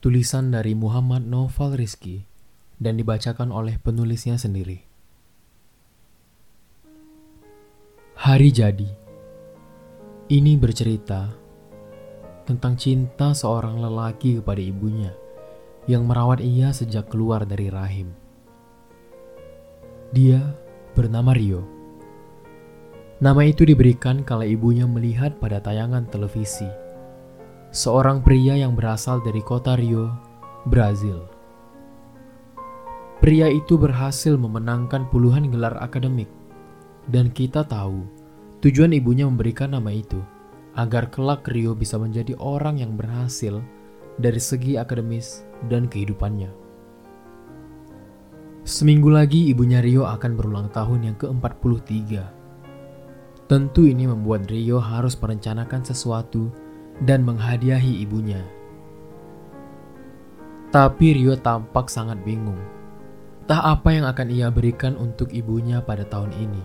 tulisan dari Muhammad Noval Rizki dan dibacakan oleh penulisnya sendiri. Hari jadi. Ini bercerita tentang cinta seorang lelaki kepada ibunya yang merawat ia sejak keluar dari rahim. Dia bernama Rio. Nama itu diberikan kala ibunya melihat pada tayangan televisi seorang pria yang berasal dari kota Rio, Brazil. Pria itu berhasil memenangkan puluhan gelar akademik, dan kita tahu tujuan ibunya memberikan nama itu agar kelak Rio bisa menjadi orang yang berhasil dari segi akademis dan kehidupannya. Seminggu lagi ibunya Rio akan berulang tahun yang ke-43. Tentu ini membuat Rio harus merencanakan sesuatu dan menghadiahi ibunya. Tapi Rio tampak sangat bingung. Entah apa yang akan ia berikan untuk ibunya pada tahun ini.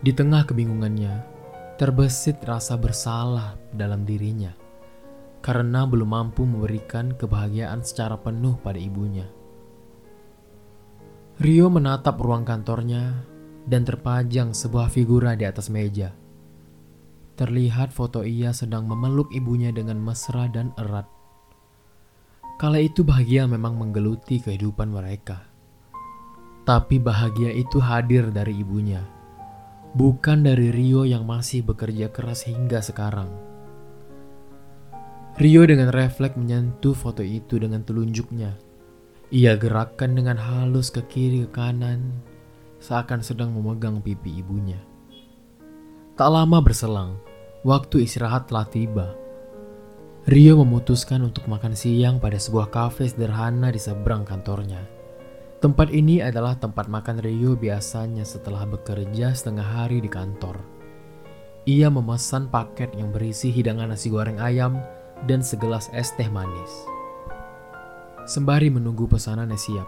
Di tengah kebingungannya, terbesit rasa bersalah dalam dirinya karena belum mampu memberikan kebahagiaan secara penuh pada ibunya. Rio menatap ruang kantornya dan terpajang sebuah figura di atas meja. Terlihat foto ia sedang memeluk ibunya dengan mesra dan erat. Kala itu bahagia memang menggeluti kehidupan mereka. Tapi bahagia itu hadir dari ibunya, bukan dari Rio yang masih bekerja keras hingga sekarang. Rio dengan refleks menyentuh foto itu dengan telunjuknya. Ia gerakkan dengan halus ke kiri ke kanan, seakan sedang memegang pipi ibunya. Tak lama berselang, waktu istirahat telah tiba. Rio memutuskan untuk makan siang pada sebuah kafe sederhana di seberang kantornya. Tempat ini adalah tempat makan Rio biasanya setelah bekerja setengah hari di kantor. Ia memesan paket yang berisi hidangan nasi goreng ayam dan segelas es teh manis. Sembari menunggu pesanannya siap,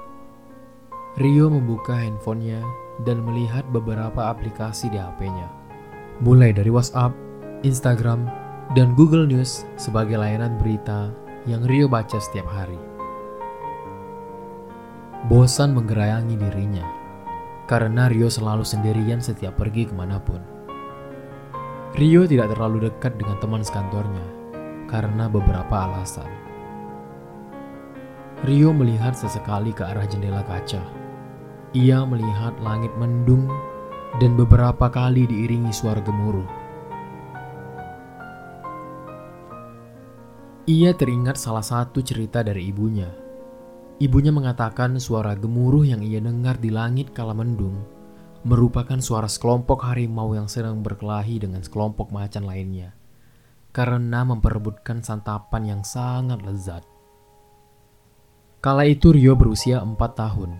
Rio membuka handphonenya dan melihat beberapa aplikasi di HP-nya mulai dari WhatsApp, Instagram, dan Google News sebagai layanan berita yang Rio baca setiap hari. Bosan menggerayangi dirinya, karena Rio selalu sendirian setiap pergi ke mana pun. Rio tidak terlalu dekat dengan teman sekantornya, karena beberapa alasan. Rio melihat sesekali ke arah jendela kaca. Ia melihat langit mendung dan beberapa kali diiringi suara gemuruh. Ia teringat salah satu cerita dari ibunya. Ibunya mengatakan suara gemuruh yang ia dengar di langit kala mendung merupakan suara sekelompok harimau yang sedang berkelahi dengan sekelompok macan lainnya karena memperebutkan santapan yang sangat lezat. Kala itu Rio berusia 4 tahun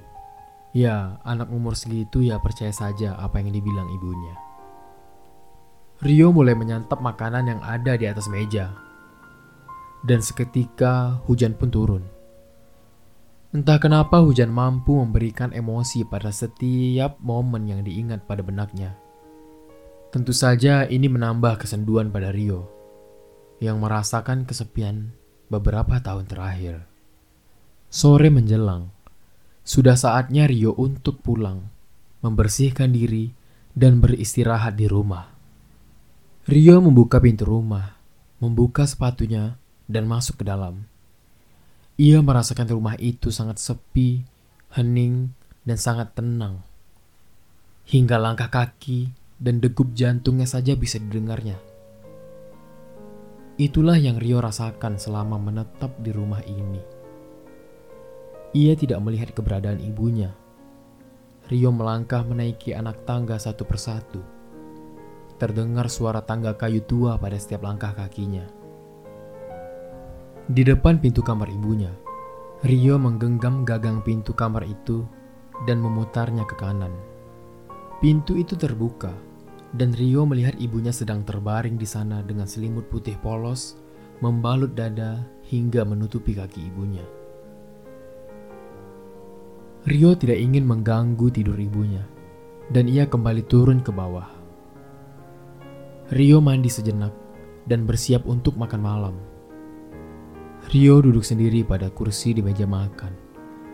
Ya, anak umur segitu ya percaya saja apa yang dibilang ibunya. Rio mulai menyantap makanan yang ada di atas meja. Dan seketika hujan pun turun. Entah kenapa hujan mampu memberikan emosi pada setiap momen yang diingat pada benaknya. Tentu saja ini menambah kesenduan pada Rio yang merasakan kesepian beberapa tahun terakhir. Sore menjelang, sudah saatnya Rio untuk pulang, membersihkan diri, dan beristirahat di rumah. Rio membuka pintu rumah, membuka sepatunya, dan masuk ke dalam. Ia merasakan rumah itu sangat sepi, hening, dan sangat tenang. Hingga langkah kaki dan degup jantungnya saja bisa didengarnya. Itulah yang Rio rasakan selama menetap di rumah ini. Ia tidak melihat keberadaan ibunya. Rio melangkah menaiki anak tangga satu persatu. Terdengar suara tangga kayu tua pada setiap langkah kakinya. Di depan pintu kamar ibunya, Rio menggenggam gagang pintu kamar itu dan memutarnya ke kanan. Pintu itu terbuka, dan Rio melihat ibunya sedang terbaring di sana dengan selimut putih polos, membalut dada hingga menutupi kaki ibunya. Rio tidak ingin mengganggu tidur ibunya, dan ia kembali turun ke bawah. Rio mandi sejenak dan bersiap untuk makan malam. Rio duduk sendiri pada kursi di meja makan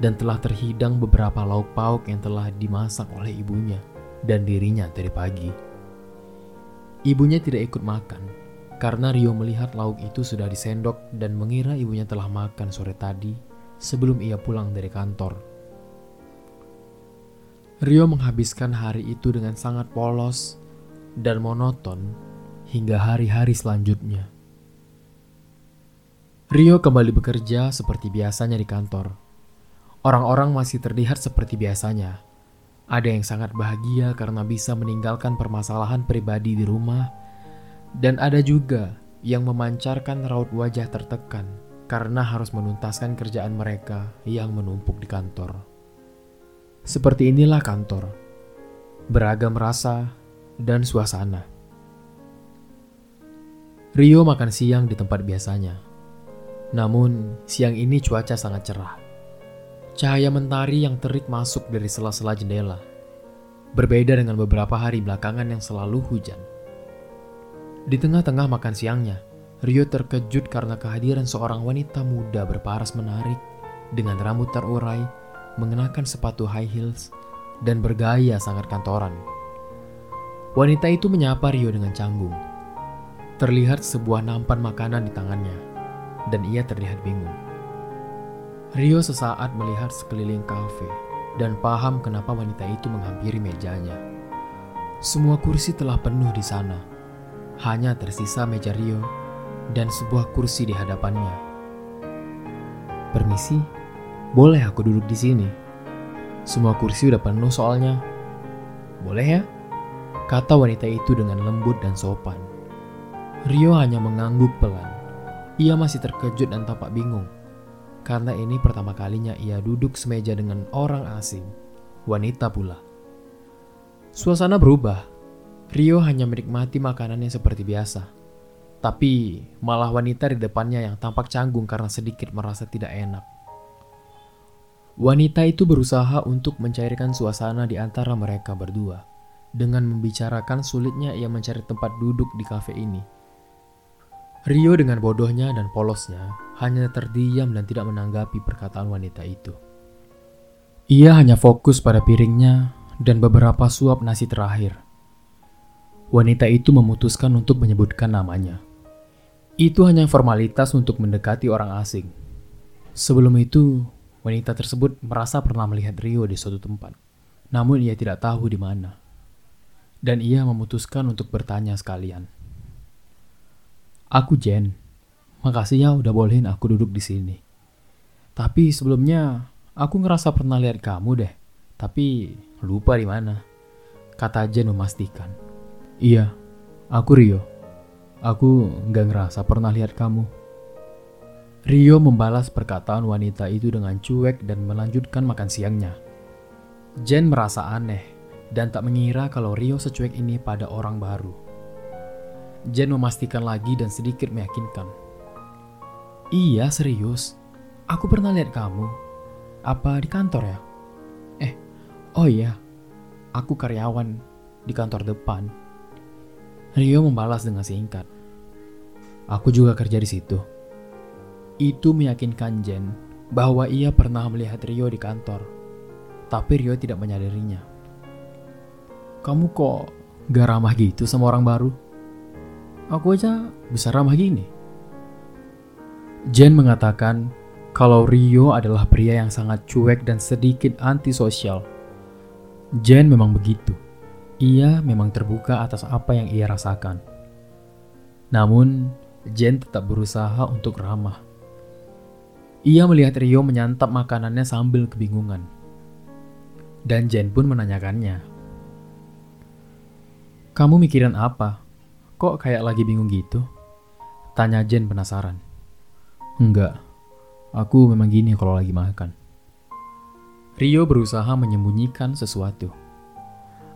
dan telah terhidang beberapa lauk pauk yang telah dimasak oleh ibunya dan dirinya dari pagi. Ibunya tidak ikut makan karena Rio melihat lauk itu sudah disendok dan mengira ibunya telah makan sore tadi sebelum ia pulang dari kantor. Rio menghabiskan hari itu dengan sangat polos dan monoton hingga hari-hari selanjutnya. Rio kembali bekerja seperti biasanya di kantor. Orang-orang masih terlihat seperti biasanya. Ada yang sangat bahagia karena bisa meninggalkan permasalahan pribadi di rumah, dan ada juga yang memancarkan raut wajah tertekan karena harus menuntaskan kerjaan mereka yang menumpuk di kantor. Seperti inilah kantor, beragam rasa dan suasana. Rio makan siang di tempat biasanya namun, siang ini cuaca sangat cerah. Cahaya mentari yang terik masuk dari sela-sela jendela. Berbeda dengan beberapa hari belakangan yang selalu hujan. Di tengah-tengah makan siangnya, Rio terkejut karena kehadiran seorang wanita muda berparas menarik dengan rambut terurai, mengenakan sepatu high heels, dan bergaya sangat kantoran. Wanita itu menyapa Rio dengan canggung. Terlihat sebuah nampan makanan di tangannya dan ia terlihat bingung. Rio sesaat melihat sekeliling kafe dan paham kenapa wanita itu menghampiri mejanya. Semua kursi telah penuh di sana. Hanya tersisa meja Rio dan sebuah kursi di hadapannya. Permisi, boleh aku duduk di sini? Semua kursi udah penuh soalnya. Boleh ya? Kata wanita itu dengan lembut dan sopan. Rio hanya mengangguk pelan. Ia masih terkejut dan tampak bingung, karena ini pertama kalinya ia duduk semeja dengan orang asing, wanita pula. Suasana berubah. Rio hanya menikmati makanannya seperti biasa. Tapi malah wanita di depannya yang tampak canggung karena sedikit merasa tidak enak. Wanita itu berusaha untuk mencairkan suasana di antara mereka berdua dengan membicarakan sulitnya ia mencari tempat duduk di kafe ini Rio dengan bodohnya dan polosnya hanya terdiam dan tidak menanggapi perkataan wanita itu. Ia hanya fokus pada piringnya dan beberapa suap nasi terakhir. Wanita itu memutuskan untuk menyebutkan namanya. Itu hanya formalitas untuk mendekati orang asing. Sebelum itu, wanita tersebut merasa pernah melihat Rio di suatu tempat, namun ia tidak tahu di mana. Dan ia memutuskan untuk bertanya sekalian. Aku Jen. Makasih ya udah bolehin aku duduk di sini. Tapi sebelumnya aku ngerasa pernah lihat kamu deh. Tapi lupa di mana. Kata Jen memastikan. Iya, aku Rio. Aku nggak ngerasa pernah lihat kamu. Rio membalas perkataan wanita itu dengan cuek dan melanjutkan makan siangnya. Jen merasa aneh dan tak mengira kalau Rio secuek ini pada orang baru. Jen memastikan lagi dan sedikit meyakinkan. Iya serius, aku pernah lihat kamu. Apa di kantor ya? Eh, oh iya, aku karyawan di kantor depan. Rio membalas dengan singkat. Aku juga kerja di situ. Itu meyakinkan Jen bahwa ia pernah melihat Rio di kantor, tapi Rio tidak menyadarinya. Kamu kok gak ramah gitu sama orang baru? Aku aja bisa ramah gini. Jen mengatakan kalau Rio adalah pria yang sangat cuek dan sedikit antisosial. Jen memang begitu. Ia memang terbuka atas apa yang ia rasakan. Namun, Jen tetap berusaha untuk ramah. Ia melihat Rio menyantap makanannya sambil kebingungan. Dan Jen pun menanyakannya. Kamu mikirin apa? Kok kayak lagi bingung gitu? Tanya Jen penasaran. Enggak, aku memang gini kalau lagi makan. Rio berusaha menyembunyikan sesuatu.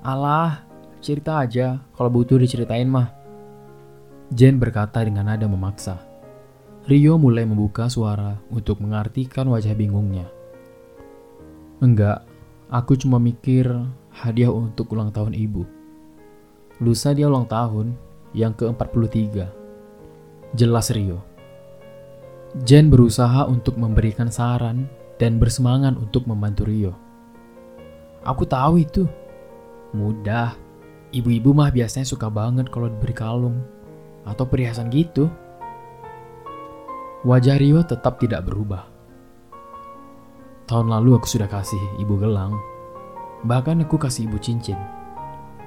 Alah, cerita aja kalau butuh diceritain mah. Jen berkata dengan nada memaksa. Rio mulai membuka suara untuk mengartikan wajah bingungnya. Enggak, aku cuma mikir hadiah untuk ulang tahun ibu. Lusa dia ulang tahun, yang ke-43. Jelas Rio. Jen berusaha untuk memberikan saran dan bersemangat untuk membantu Rio. Aku tahu itu. Mudah. Ibu-ibu mah biasanya suka banget kalau diberi kalung atau perhiasan gitu. Wajah Rio tetap tidak berubah. Tahun lalu aku sudah kasih ibu gelang. Bahkan aku kasih ibu cincin.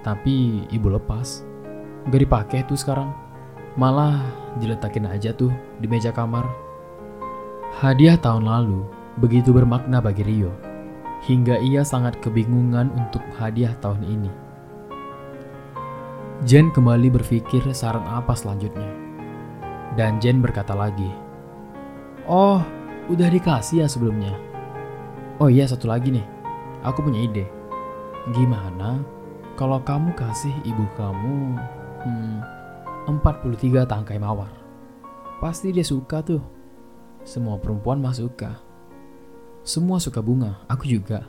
Tapi ibu lepas. Gak dipakai tuh sekarang. Malah diletakin aja tuh di meja kamar. Hadiah tahun lalu begitu bermakna bagi Rio. Hingga ia sangat kebingungan untuk hadiah tahun ini. Jen kembali berpikir saran apa selanjutnya. Dan Jen berkata lagi, Oh, udah dikasih ya sebelumnya. Oh iya satu lagi nih, aku punya ide. Gimana kalau kamu kasih ibu kamu hmm, 43 tangkai mawar? Pasti dia suka tuh. Semua perempuan mah suka. Semua suka bunga, aku juga.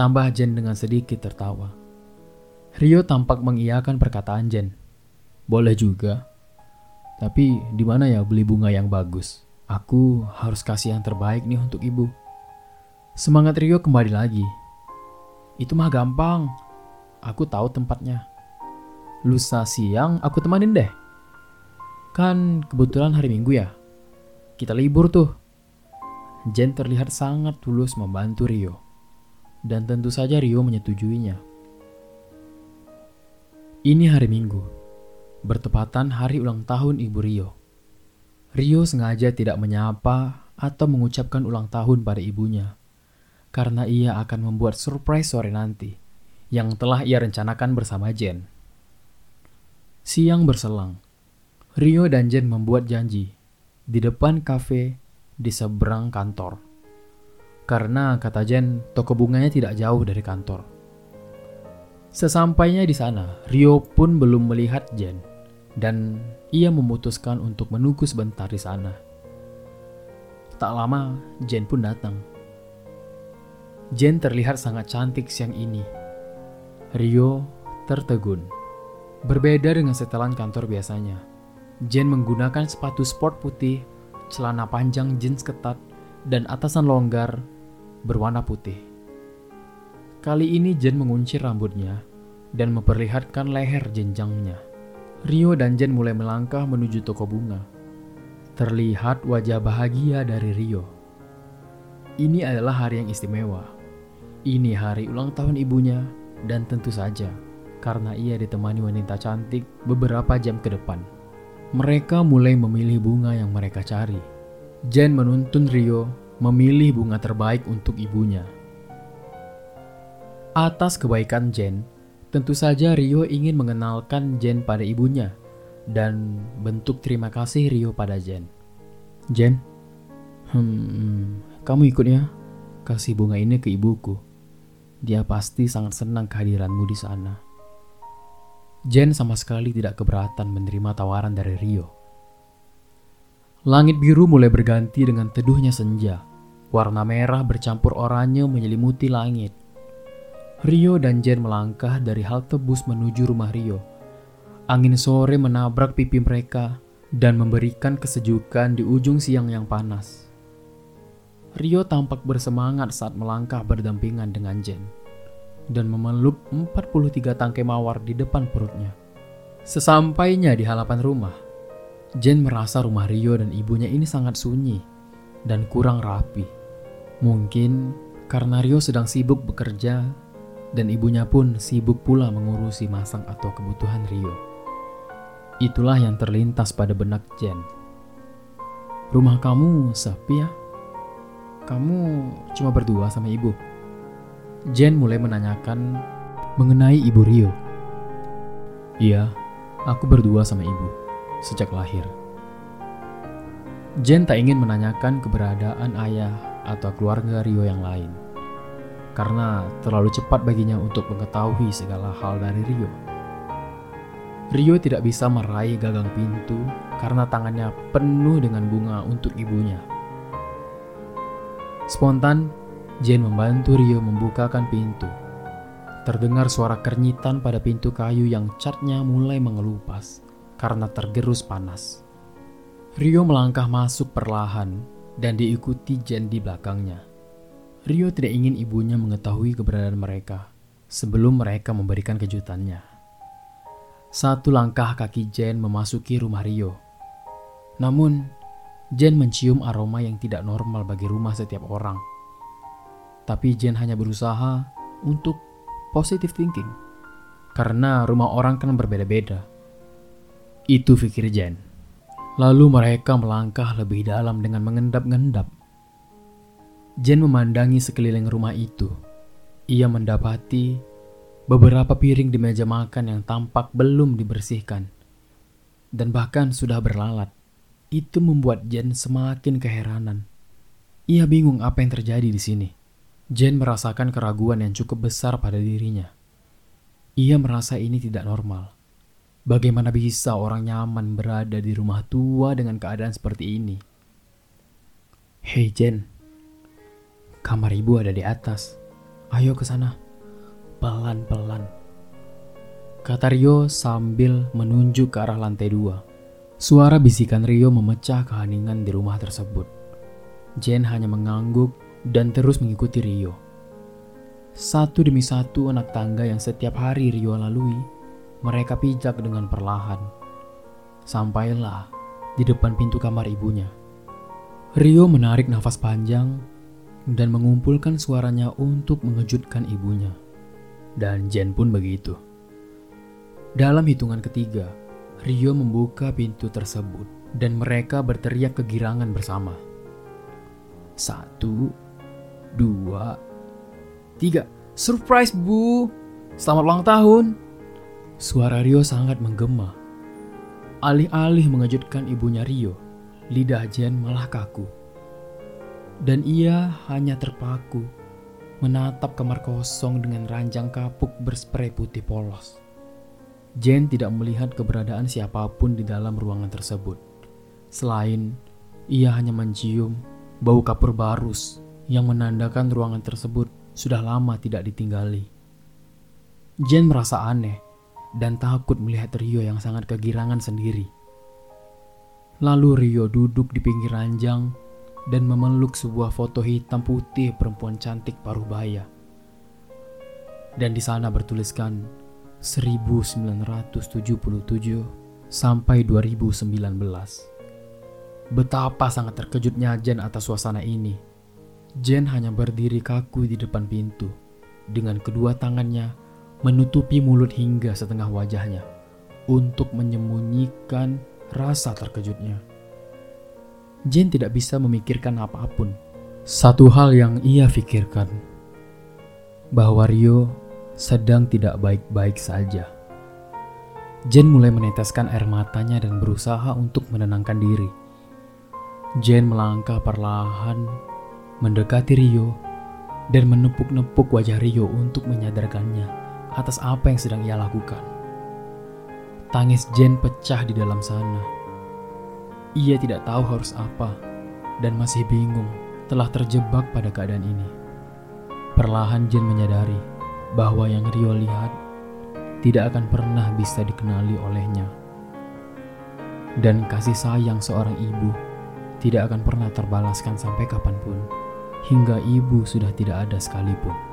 Tambah Jen dengan sedikit tertawa. Rio tampak mengiyakan perkataan Jen. Boleh juga. Tapi di mana ya beli bunga yang bagus? Aku harus kasih yang terbaik nih untuk ibu. Semangat Rio kembali lagi. Itu mah gampang. Aku tahu tempatnya. Lusa siang aku temanin deh. Kan kebetulan hari Minggu ya. Kita libur tuh. Jen terlihat sangat tulus membantu Rio. Dan tentu saja Rio menyetujuinya. Ini hari Minggu. Bertepatan hari ulang tahun Ibu Rio. Rio sengaja tidak menyapa atau mengucapkan ulang tahun pada ibunya karena ia akan membuat surprise sore nanti yang telah ia rencanakan bersama Jen. Siang berselang, Rio dan Jen membuat janji di depan kafe di seberang kantor. Karena kata Jen, toko bunganya tidak jauh dari kantor. Sesampainya di sana, Rio pun belum melihat Jen dan ia memutuskan untuk menunggu sebentar di sana. Tak lama, Jen pun datang. Jen terlihat sangat cantik siang ini. Rio tertegun. Berbeda dengan setelan kantor biasanya. Jen menggunakan sepatu sport putih, celana panjang jeans ketat, dan atasan longgar berwarna putih. Kali ini Jen mengunci rambutnya dan memperlihatkan leher jenjangnya. Rio dan Jen mulai melangkah menuju toko bunga. Terlihat wajah bahagia dari Rio. Ini adalah hari yang istimewa ini hari ulang tahun ibunya dan tentu saja karena ia ditemani wanita cantik beberapa jam ke depan. Mereka mulai memilih bunga yang mereka cari. Jen menuntun Rio memilih bunga terbaik untuk ibunya. Atas kebaikan Jen, tentu saja Rio ingin mengenalkan Jen pada ibunya dan bentuk terima kasih Rio pada Jen. Jen, hmm, kamu ikut ya, kasih bunga ini ke ibuku. Dia pasti sangat senang kehadiranmu di sana. Jen sama sekali tidak keberatan menerima tawaran dari Rio. Langit biru mulai berganti dengan teduhnya senja. Warna merah bercampur oranye menyelimuti langit. Rio dan Jen melangkah dari halte bus menuju rumah Rio. Angin sore menabrak pipi mereka dan memberikan kesejukan di ujung siang yang panas. Rio tampak bersemangat saat melangkah berdampingan dengan Jen dan memeluk 43 tangkai mawar di depan perutnya. Sesampainya di halaman rumah, Jen merasa rumah Rio dan ibunya ini sangat sunyi dan kurang rapi. Mungkin karena Rio sedang sibuk bekerja dan ibunya pun sibuk pula mengurusi masak atau kebutuhan Rio. Itulah yang terlintas pada benak Jen. Rumah kamu sepi ya? Kamu cuma berdua sama ibu? Jen mulai menanyakan mengenai ibu Rio. Iya, aku berdua sama ibu sejak lahir. Jen tak ingin menanyakan keberadaan ayah atau keluarga Rio yang lain. Karena terlalu cepat baginya untuk mengetahui segala hal dari Rio. Rio tidak bisa meraih gagang pintu karena tangannya penuh dengan bunga untuk ibunya. Spontan, Jane membantu Rio membukakan pintu. Terdengar suara kernitan pada pintu kayu yang catnya mulai mengelupas karena tergerus panas. Rio melangkah masuk perlahan dan diikuti Jen di belakangnya. Rio tidak ingin ibunya mengetahui keberadaan mereka sebelum mereka memberikan kejutannya. Satu langkah kaki Jen memasuki rumah Rio. Namun, Jen mencium aroma yang tidak normal bagi rumah setiap orang. Tapi Jen hanya berusaha untuk positive thinking. Karena rumah orang kan berbeda-beda. Itu pikir Jen. Lalu mereka melangkah lebih dalam dengan mengendap-ngendap Jen memandangi sekeliling rumah itu. Ia mendapati beberapa piring di meja makan yang tampak belum dibersihkan. Dan bahkan sudah berlalat. Itu membuat Jen semakin keheranan. Ia bingung apa yang terjadi di sini. Jen merasakan keraguan yang cukup besar pada dirinya. Ia merasa ini tidak normal. Bagaimana bisa orang nyaman berada di rumah tua dengan keadaan seperti ini? Hei Jen, Kamar ibu ada di atas. Ayo ke sana. Pelan-pelan. Kata Rio sambil menunjuk ke arah lantai dua. Suara bisikan Rio memecah keheningan di rumah tersebut. Jen hanya mengangguk dan terus mengikuti Rio. Satu demi satu anak tangga yang setiap hari Rio lalui, mereka pijak dengan perlahan. Sampailah di depan pintu kamar ibunya. Rio menarik nafas panjang dan mengumpulkan suaranya untuk mengejutkan ibunya. Dan Jen pun begitu. Dalam hitungan ketiga, Rio membuka pintu tersebut dan mereka berteriak kegirangan bersama. Satu, dua, tiga. Surprise, Bu! Selamat ulang tahun! Suara Rio sangat menggema. Alih-alih mengejutkan ibunya Rio, lidah Jen malah kaku dan ia hanya terpaku menatap kamar kosong dengan ranjang kapuk berspray putih polos. Jen tidak melihat keberadaan siapa pun di dalam ruangan tersebut. Selain ia hanya mencium bau kapur barus yang menandakan ruangan tersebut sudah lama tidak ditinggali. Jen merasa aneh dan takut melihat Rio yang sangat kegirangan sendiri. Lalu Rio duduk di pinggir ranjang dan memeluk sebuah foto hitam putih perempuan cantik paruh baya. Dan di sana bertuliskan 1977 sampai 2019. Betapa sangat terkejutnya Jen atas suasana ini. Jen hanya berdiri kaku di depan pintu dengan kedua tangannya menutupi mulut hingga setengah wajahnya untuk menyembunyikan rasa terkejutnya. Jane tidak bisa memikirkan apa pun. Satu hal yang ia pikirkan, bahwa Rio sedang tidak baik-baik saja. Jane mulai meneteskan air matanya dan berusaha untuk menenangkan diri. Jane melangkah perlahan mendekati Rio dan menepuk-nepuk wajah Rio untuk menyadarkannya atas apa yang sedang ia lakukan. Tangis Jane pecah di dalam sana ia tidak tahu harus apa dan masih bingung telah terjebak pada keadaan ini. Perlahan Jen menyadari bahwa yang Rio lihat tidak akan pernah bisa dikenali olehnya. Dan kasih sayang seorang ibu tidak akan pernah terbalaskan sampai kapan pun, hingga ibu sudah tidak ada sekalipun.